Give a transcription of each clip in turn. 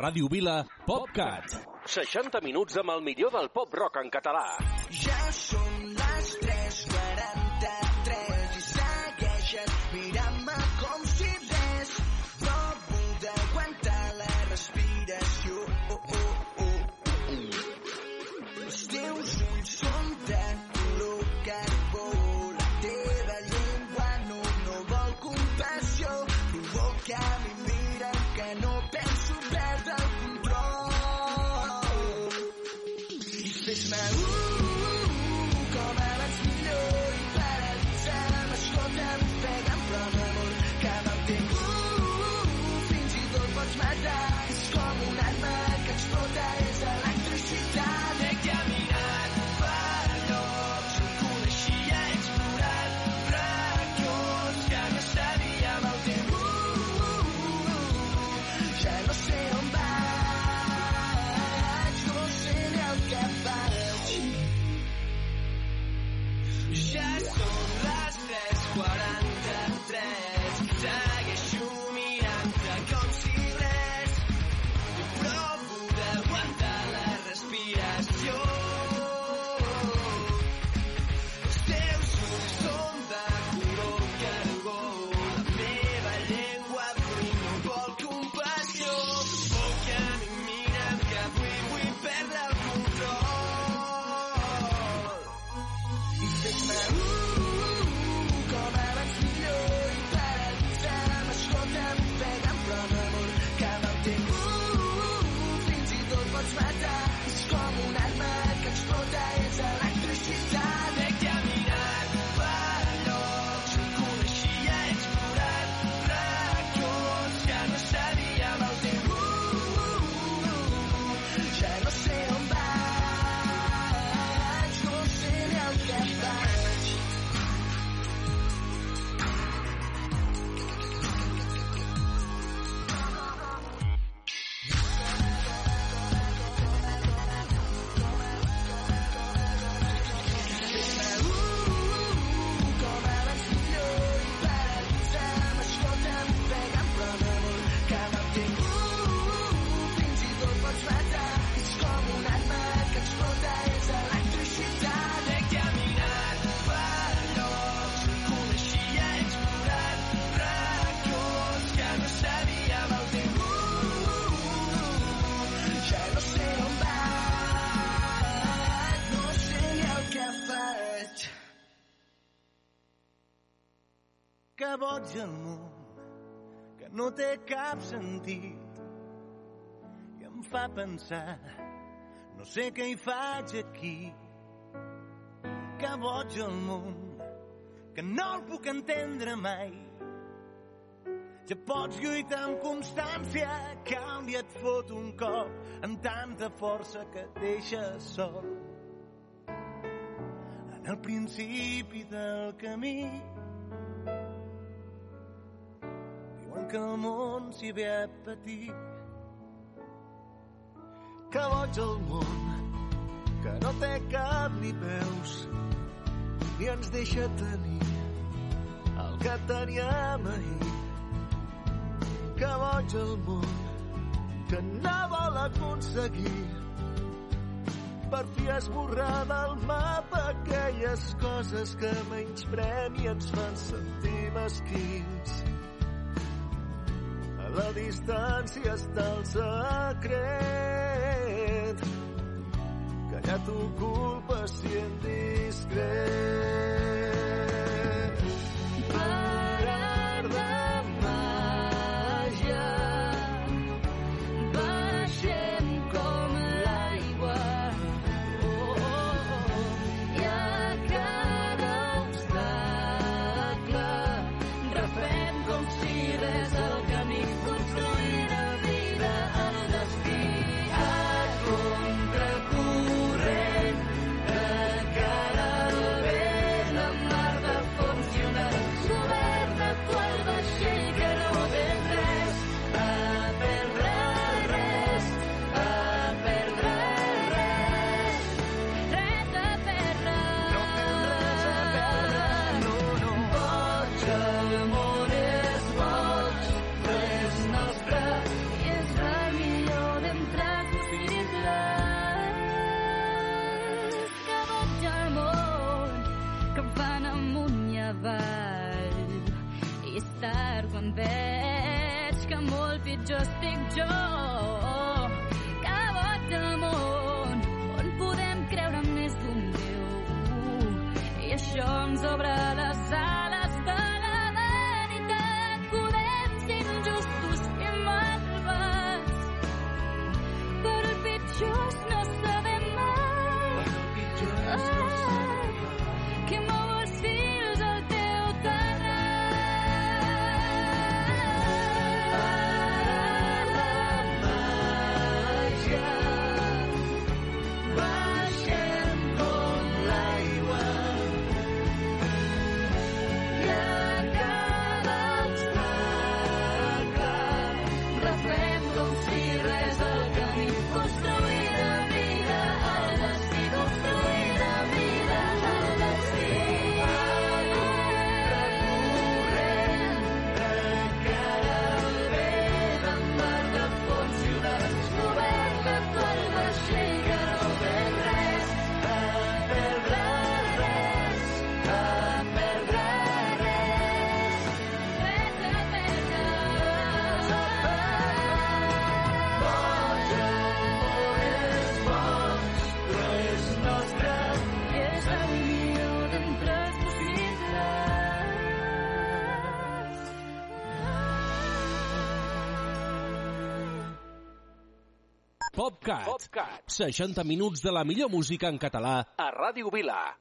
Ràdio Vila, PopCat. 60 minuts amb el millor del pop rock en català. Ja són les 3 de tots el món que no té cap sentit. I em fa pensar no sé què hi faig aquí. Que boig el món que no el puc entendre mai. Ja pots lluitar amb constància canvia et fot un cop amb tanta força que et deixes sol. En el principi del camí diuen que el món s'hi ve a patir. Que boig el món que no té cap ni peus ni ens deixa tenir el que teníem ahir. Que boig el món que no vol aconseguir per fi esborrar del mapa aquelles coses que menys premi ens fan sentir mesquins la distància està el secret. que ja culpes si indiscret. cat. 60 minuts de la millor música en català a Ràdio Vila.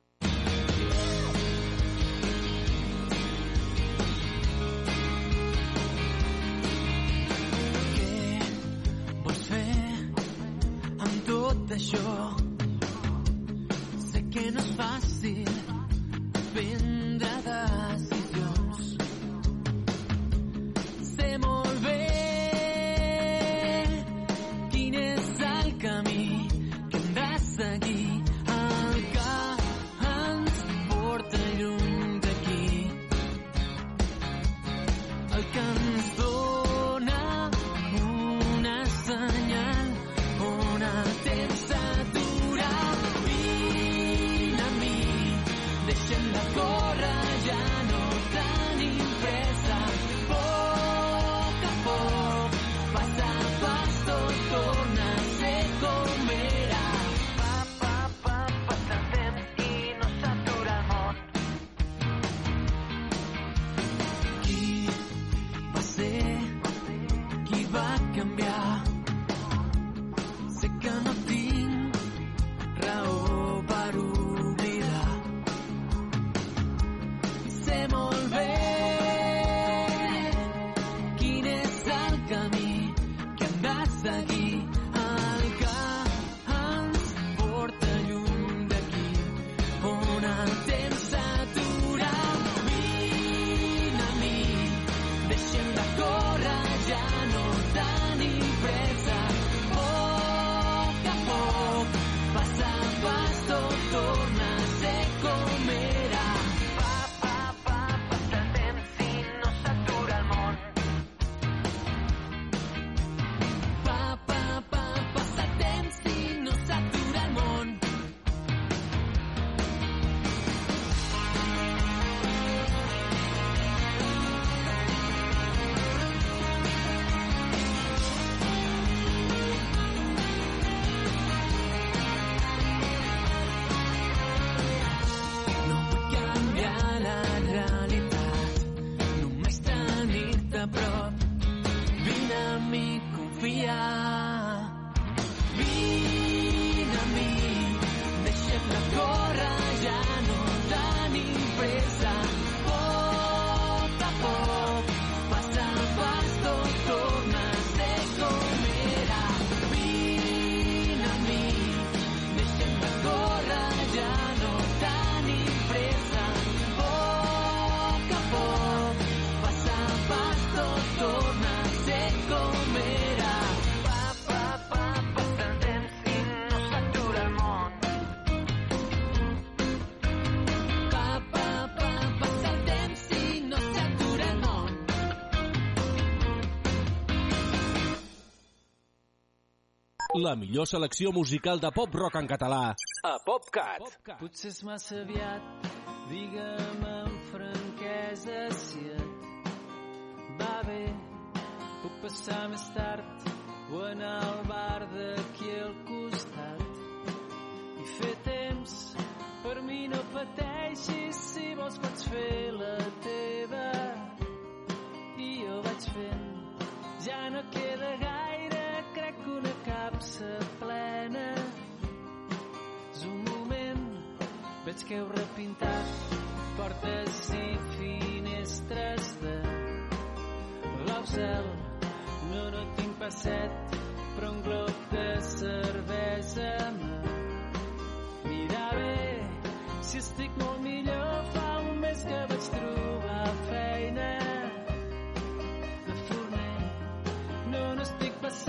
La millor selecció musical de pop-rock en català a PopCat. Potser és massa aviat, digue'm amb franquesa si et va bé. Puc passar més tard o anar al bar d'aquí al costat i fer temps. Per mi no pateixis, si vols pots fer la teva i jo vaig fent. Ja no queda gaire, que una capsa plena és un moment, veig que heu repintat portes i finestres de cel. No, no tinc passet, però un glob de cervesa mira bé. Si estic molt millor, fa un mes que vaig trobar feina de forner. No, no estic pas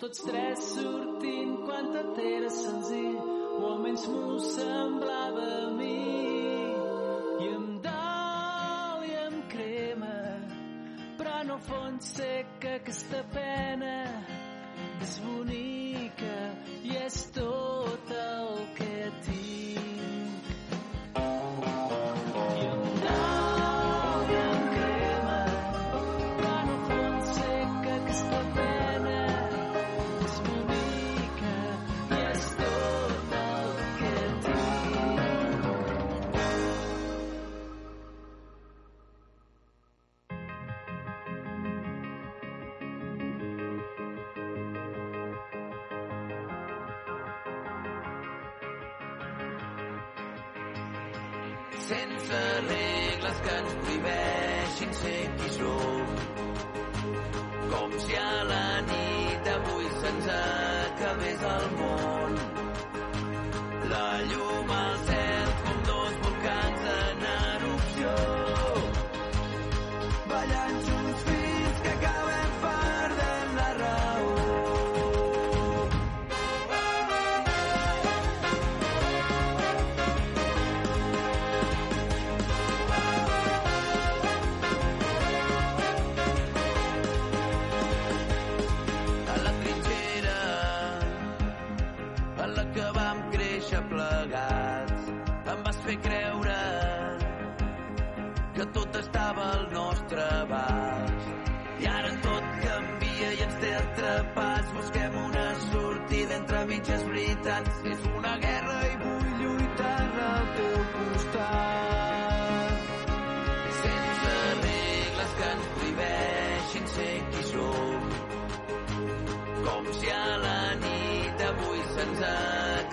tots tres sortint quan tot era senzill, o almenys m'ho semblava a mi. I em dol i em crema, però en el fons sé que aquesta pena sense regles que ens prohibeixin ser qui som. Com si a la nit d'avui se'ns acabés el món.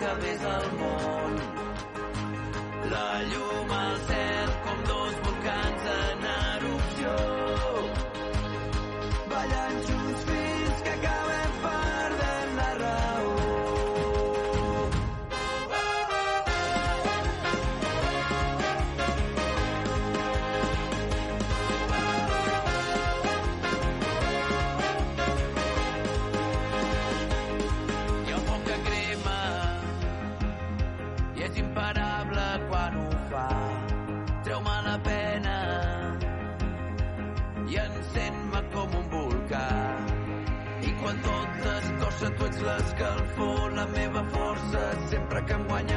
Acabés el món. La llum sempre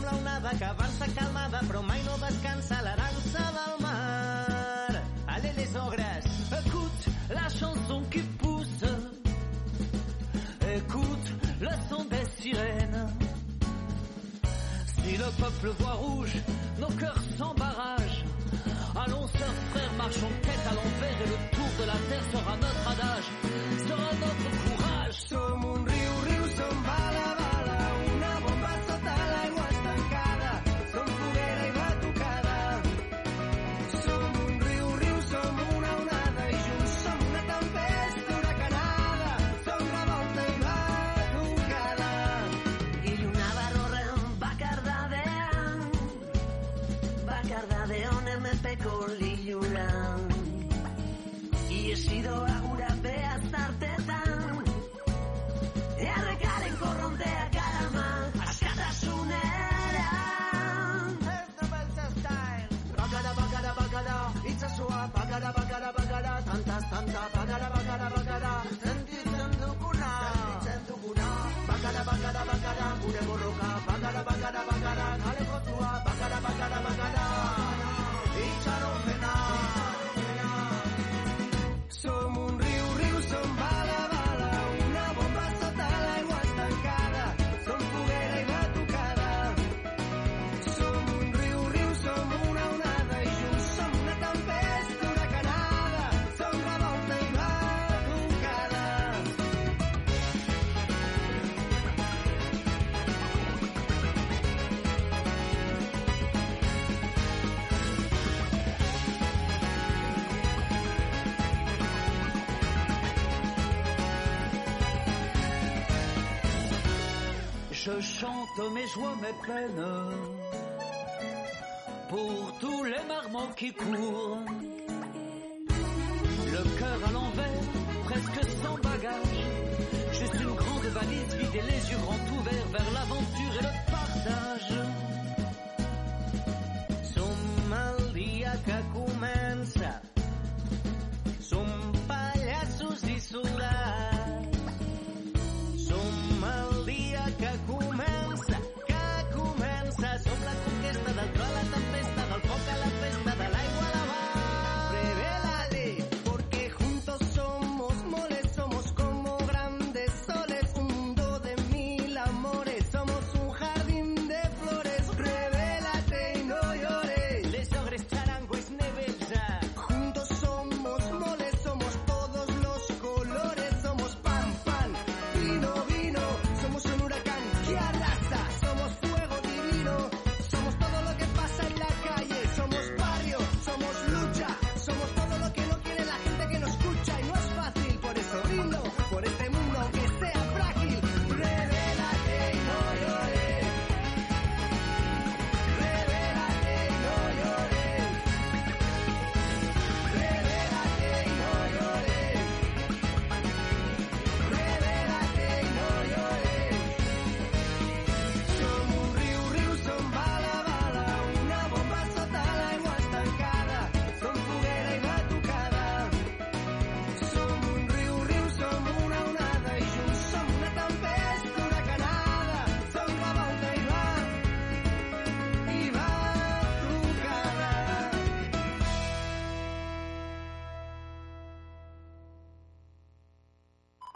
com que avança calmada però mai no descansa la dansa del mar. Allez les ogres, écoute la chanson qui pousse. Écoute le son des sirènes. Si le peuple voit rouge, nos cœurs s'embarrassent. Allons, sœurs, frères, marchons tête à l'envers et le tour de la terre sera notre and Je chante mes joies, mes peines, pour tous les marmots qui courent.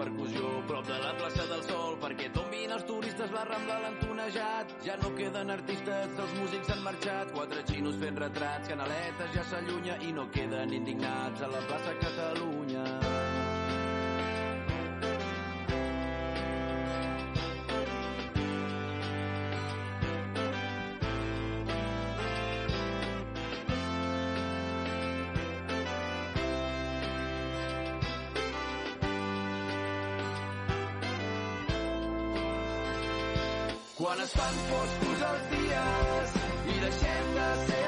percussió prop de la plaça del Sol perquè tombin els turistes la Rambla l'han tonejat. Ja no queden artistes, els músics han marxat. Quatre xinos fent retrats canaletes ja s'allunya i no queden indignats a la plaça Catalunya Quan es fan foscos els dies i deixem de ser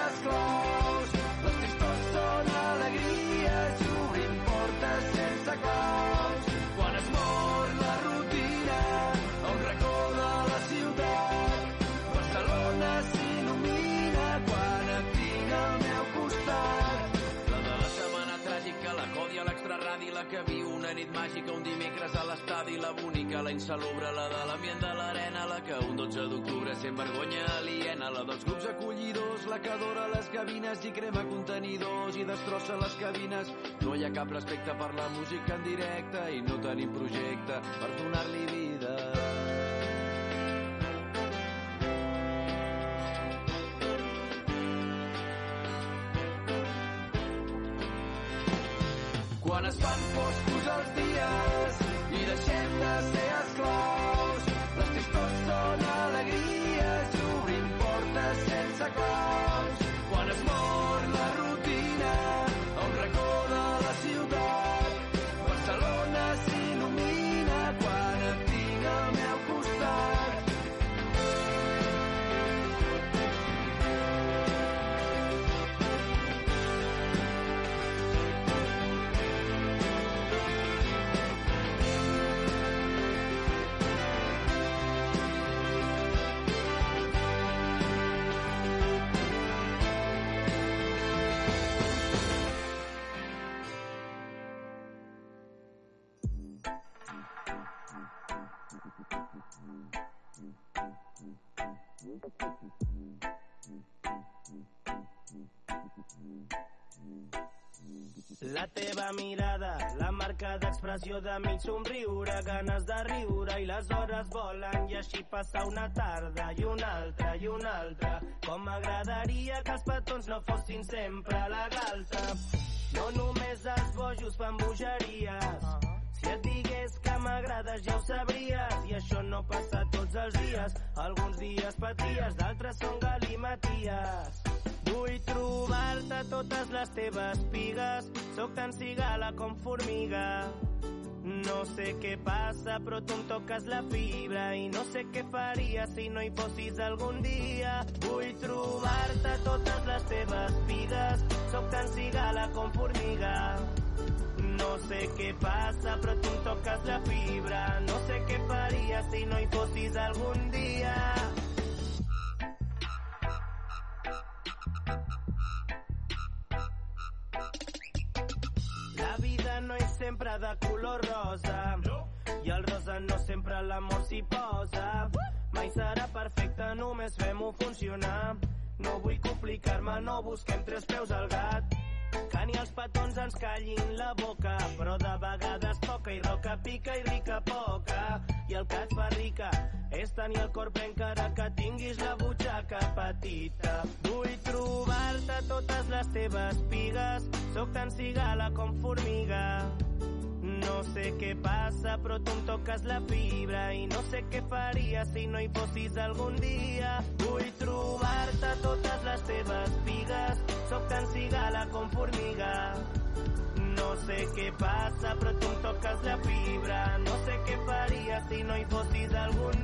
l'extraradi, la que viu una nit màgica, un dimecres a l'estadi, la bonica, la insalubre, la de l'ambient de l'arena, la que un 12 d'octubre sent vergonya aliena, la dels grups acollidors, la que adora les cabines i crema contenidors i destrossa les cabines. No hi ha cap respecte per la música en directe i no tenim projecte per donar-li vida. La teva mirada, la marca d'expressió de mig somriure, ganes de riure i les hores volen i així passa una tarda i una altra i una altra. Com m'agradaria que els petons no fossin sempre la galta. No només els bojos fan bogeries. Si et digués que m'agrades ja ho sabries i això no passa tots els dies. Alguns dies paties, d'altres són galimaties. Vull trobar-te totes les teves pigues, sóc tan cigala com formiga. No sé què passa, però tu em toques la fibra i no sé què faria si no hi fossis algun dia. Vull trobar-te totes les teves pigues, sóc tan cigala com formiga. No sé què passa, però em toques la fibra. No sé què faria si no hi fossis algun dia. La vida no és sempre de color rosa. I el rosa no sempre l'amor s'hi posa. Mai serà perfecte, només fem-ho funcionar. No vull complicar-me, no busquem tres peus al gat. Que ni els petons ens callin la boca, però de vegades poca i roca pica i rica poca. I el que et fa rica és tenir el cor ple encara que tinguis la butxaca petita. Vull trobar-te totes les teves pigues, sóc tan cigala com formiga. No sé què passa, però tu em toques la fibra i no sé què faria si no hi fossis algun dia. Vull trobar-te totes les teves pigues, sóc tan cigala com formiga. No No sé què passa, però tu em toques la fibra. No sé què faria si no hi fossis algun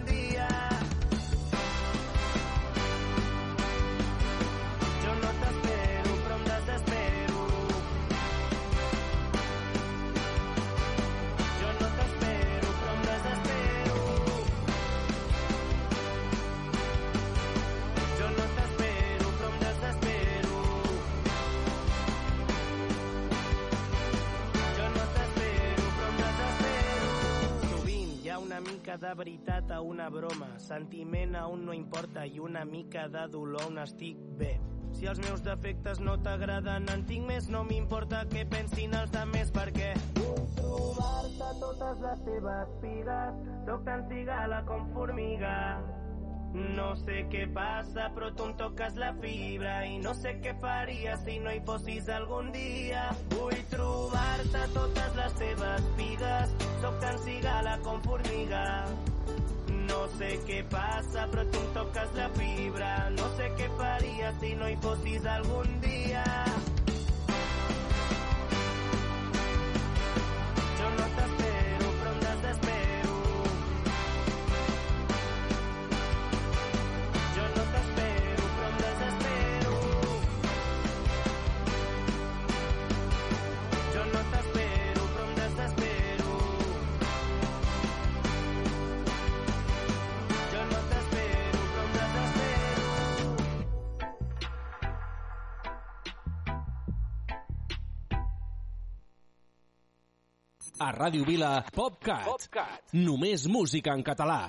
una mica de veritat a una broma, sentiment a un no importa i una mica de dolor on estic bé. Si els meus defectes no t'agraden, en tinc més, no m'importa què pensin els altres perquè vull trobar-te totes les teves pigues, sóc tan cigala com formiga. No sé què passa, però tu em toques la fibra i no sé què faria si no hi fossis algun dia. Vull trobar-te totes les teves pigues, sóc tan cigala com formiga. No sé què passa, però tu em toques la fibra. No sé què faria si no hi fossis algun A Ràdio Vila, PopCat. PopCat. Només música en català.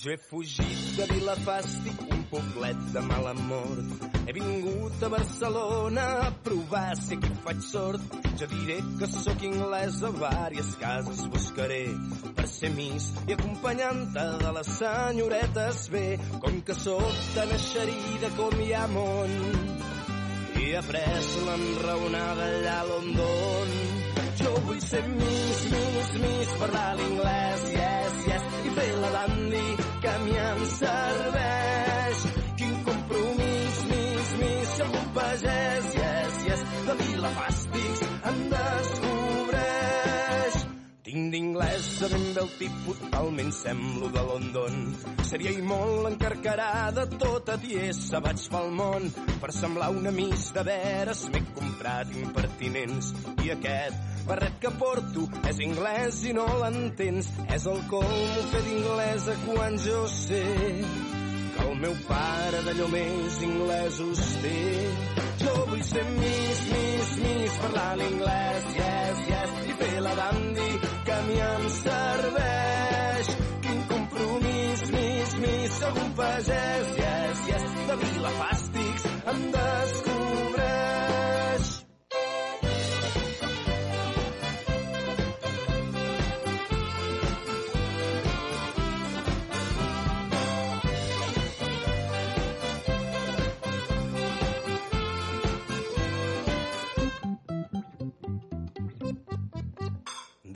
Jo he fugit de Vilafàstic, un poblet de mala mort. He vingut a Barcelona a provar si aquí faig sort. Jo diré que sóc anglès, a vàries cases buscaré per ser mis i acompanyant-te de les senyoretes bé. Com que sóc tan eixerida com hi ha món i he après l'enraonada allà a London. Jo vull ser Miss, Miss, Miss, parlar l'inglès, yes, yes, i fer la dandy que a mi em serveix. Quin compromís, Miss, Miss, si algun pagès, yes, yes, de Vila Fàstics em Tinc d'inglès de ben bé el tipus, talment semblo de London. Seria i molt encarcarada, tota tiesa vaig pel món. Per semblar una miss de veres m'he comprat impertinents. I aquest barret que porto és anglès i no l'entens. És el colmo fer d'inglesa quan jo sé que el meu pare d'allò més inglesos té. Jo vull ser miss, miss, miss, parlar l'inglès, yes, la dandy que a mi em serveix. Quin compromís, miss, miss, sóc un pagès,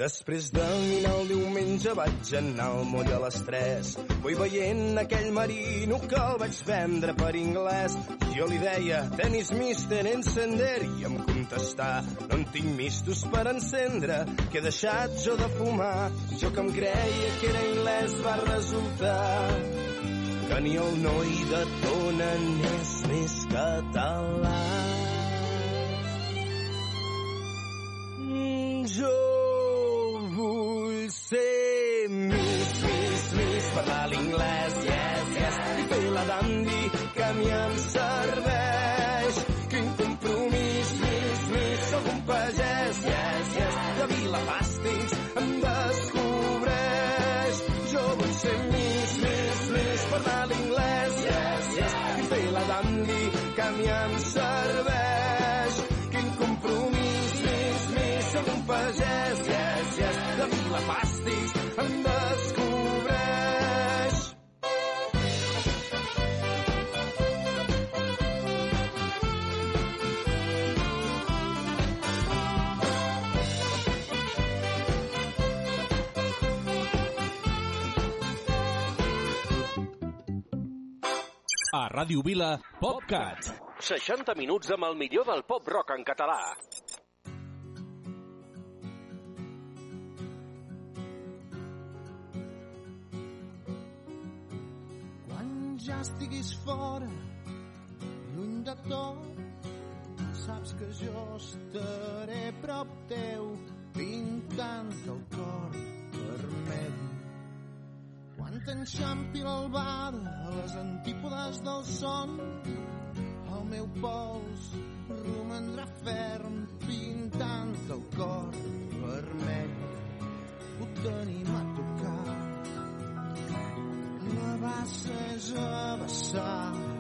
Després de dinar el diumenge vaig anar al moll a les 3. Vull veient aquell marino que el vaig vendre per anglès. Jo li deia, tenis mister encender, i em contestà, no en tinc mistos per encendre, que he deixat jo de fumar. Jo que em creia que era anglès va resultar que ni el noi de Tona n'és més català. Mm, Jo vull ser Miss, Miss, Miss, parlar l'inglès, yes, yes, i fer la dandy que a mi em serveix. Quin compromís, Miss, Miss, sóc un pagès, Ràdio Vila, PopCat. 60 minuts amb el millor del pop rock en català. Quan ja estiguis fora, lluny de tot, saps que jo estaré prop teu, pintant el cor vermell. Quan t'enxampi l'albada a les antípodes del son, el meu pols romandrà ferm pintant el cor vermell. Ho tenim a tocar la és a vessar.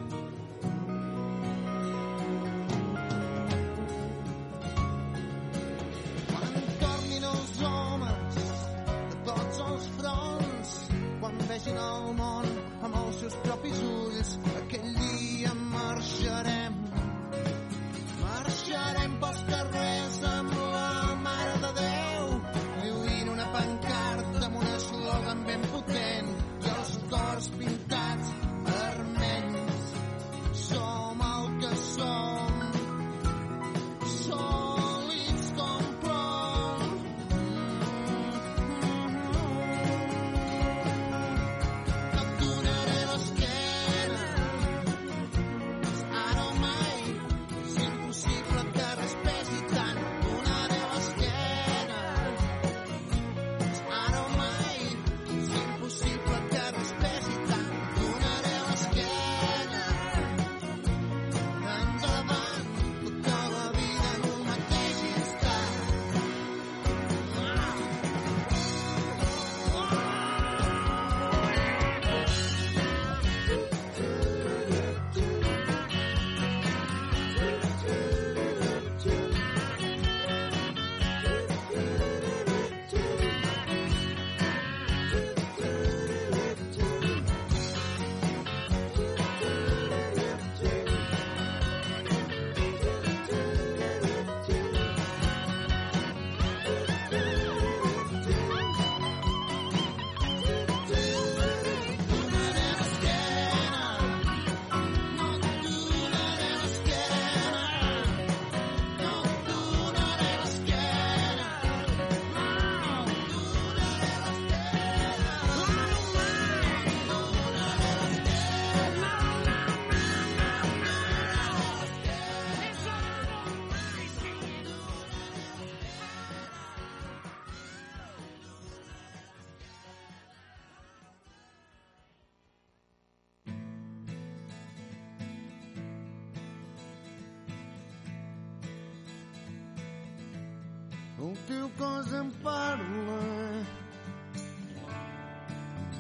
Teu cos em parla.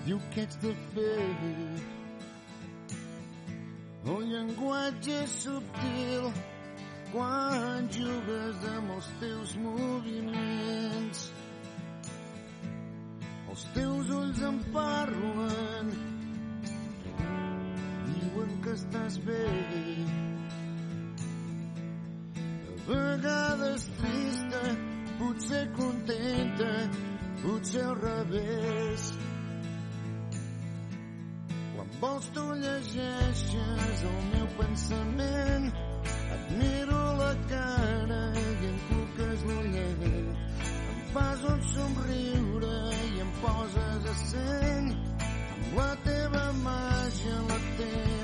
Diu que ets de fer El llenguatge subtil quan jugues amb els teus moviments. Els teus ulls em parlen. Diuen que estàs bé. A vegades trista, potser contenta, potser al revés. Quan vols tu llegeixes el meu pensament, et miro la cara i em cuques l'ullet. Em fas un somriure i em poses a cent amb la teva màgia, la teva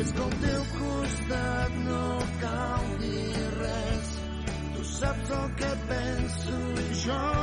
és que al teu costat no cal dir res. Tu saps el que penso i jo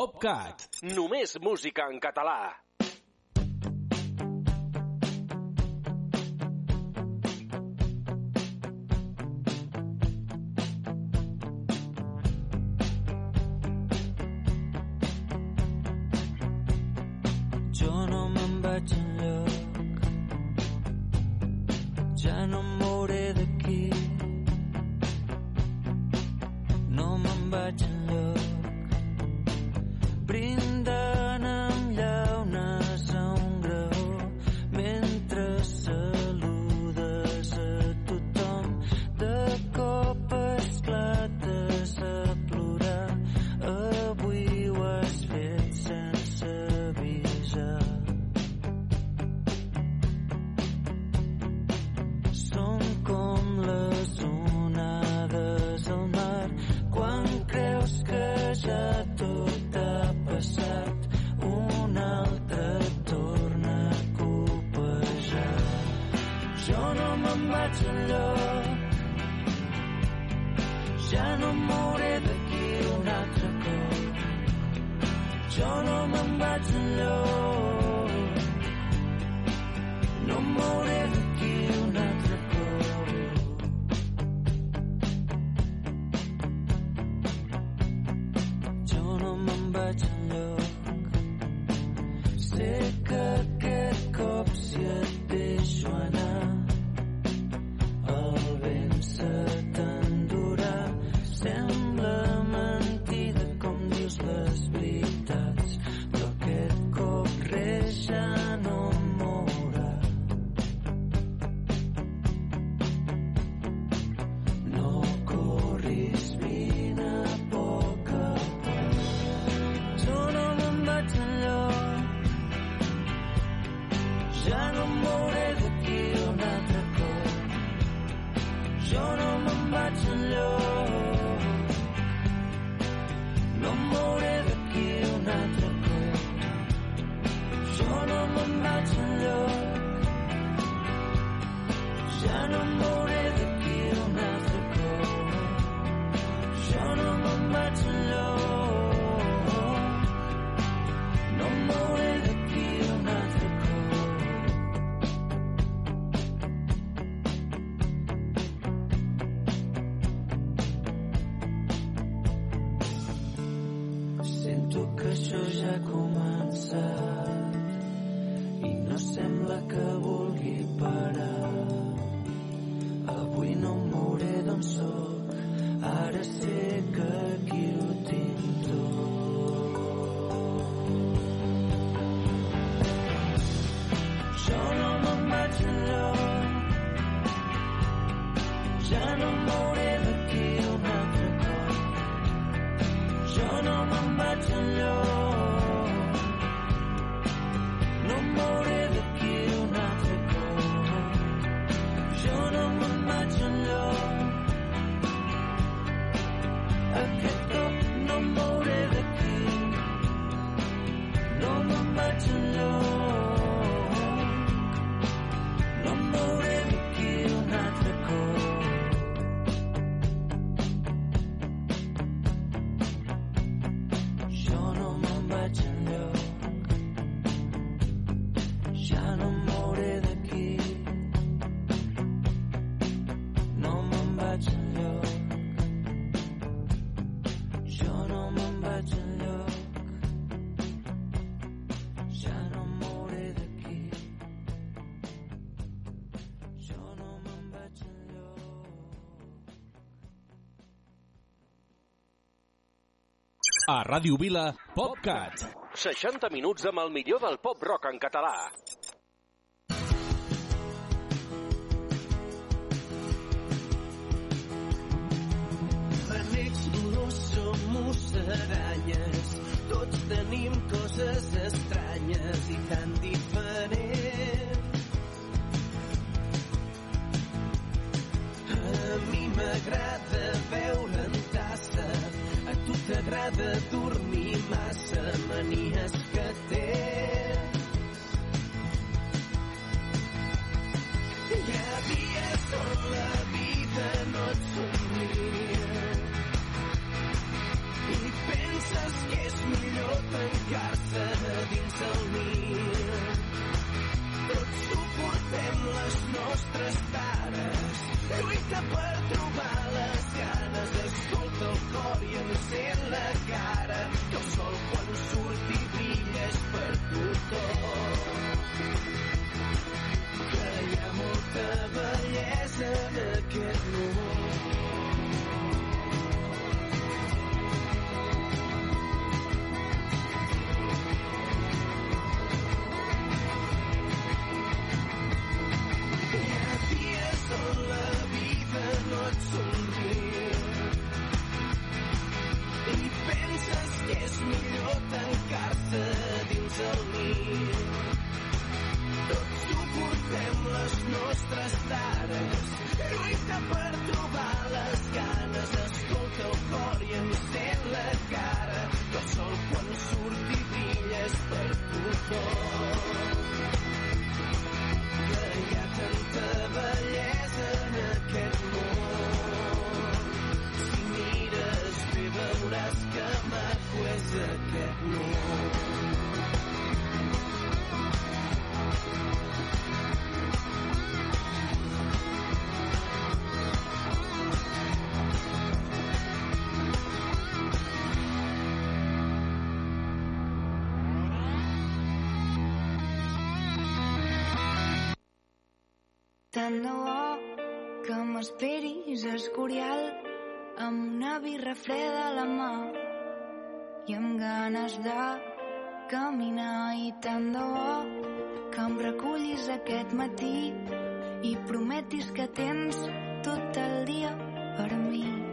PopCat. Només música en català. A Ràdio Vila, PopCat. 60 minuts amb el millor del pop-rock en català. Renecs, dolors, som musaranyes. Tots tenim coses estranyes i tan diferents. A mi m'agrada veure sempre de dormir massa manies que té. Hi ha dies on la vida no et somria i penses que és millor tancar-se dins el mi. Tots suportem les nostres pares lluita per trobar les ganes, escolta el cor i encén la cara. Que el escorial amb una birra freda a la mà i amb ganes de caminar i tant de bo que em recullis aquest matí i prometis que tens tot el dia per mi.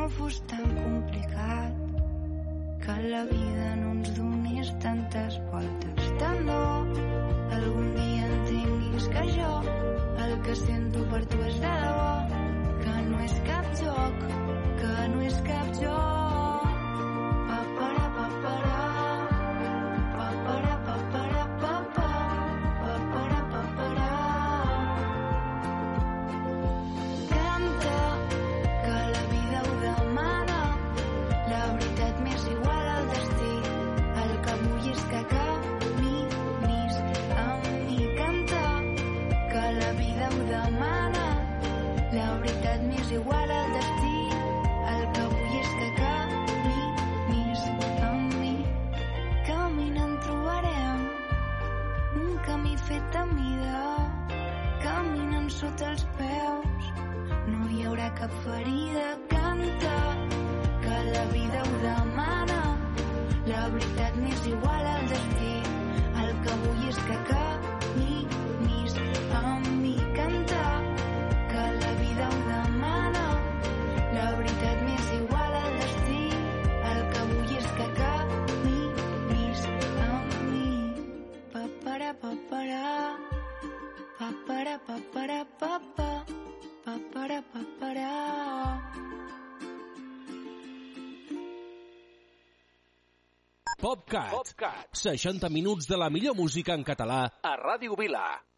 no fos tan complicat que la vida papara papara papara papa papara papara PopCat. PopCat. 60 minuts de la millor música en català a Ràdio Vila.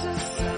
Jesus.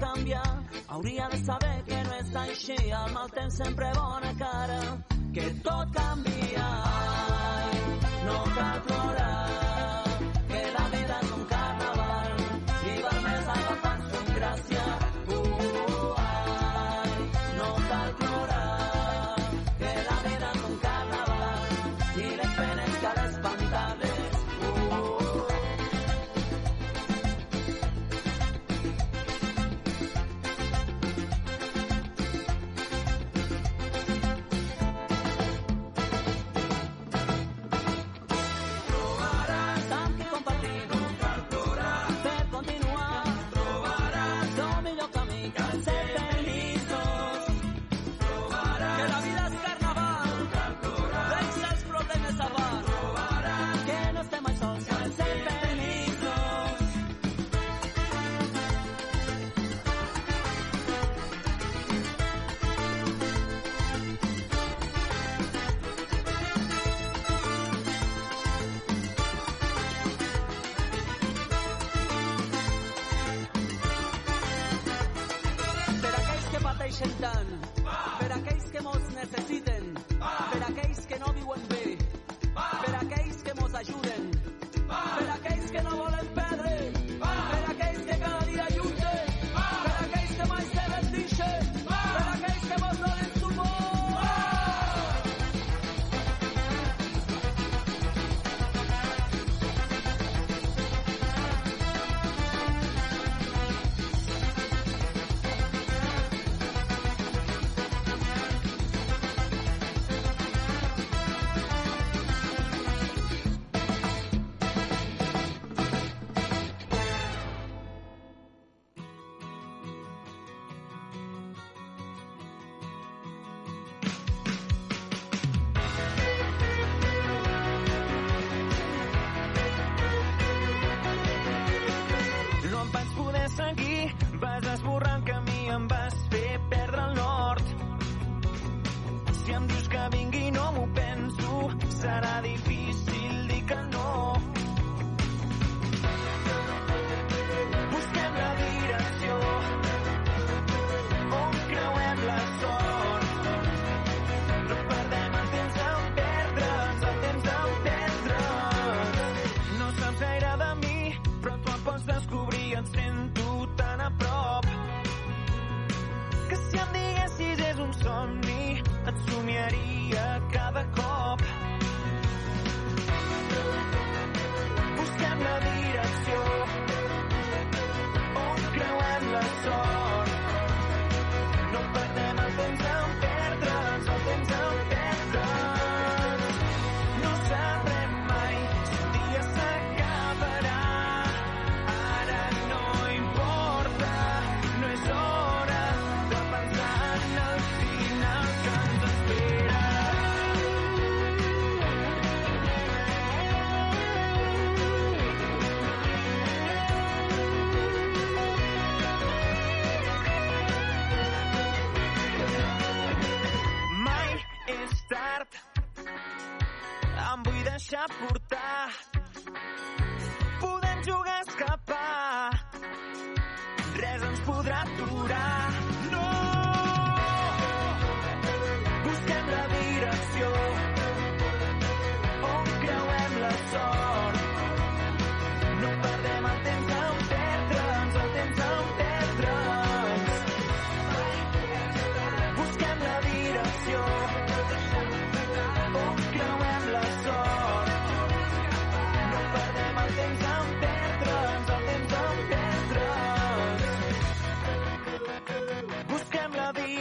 canvia. Hauria de saber que no és així, el mal temps sempre bona cara, que tot canvia. presentan por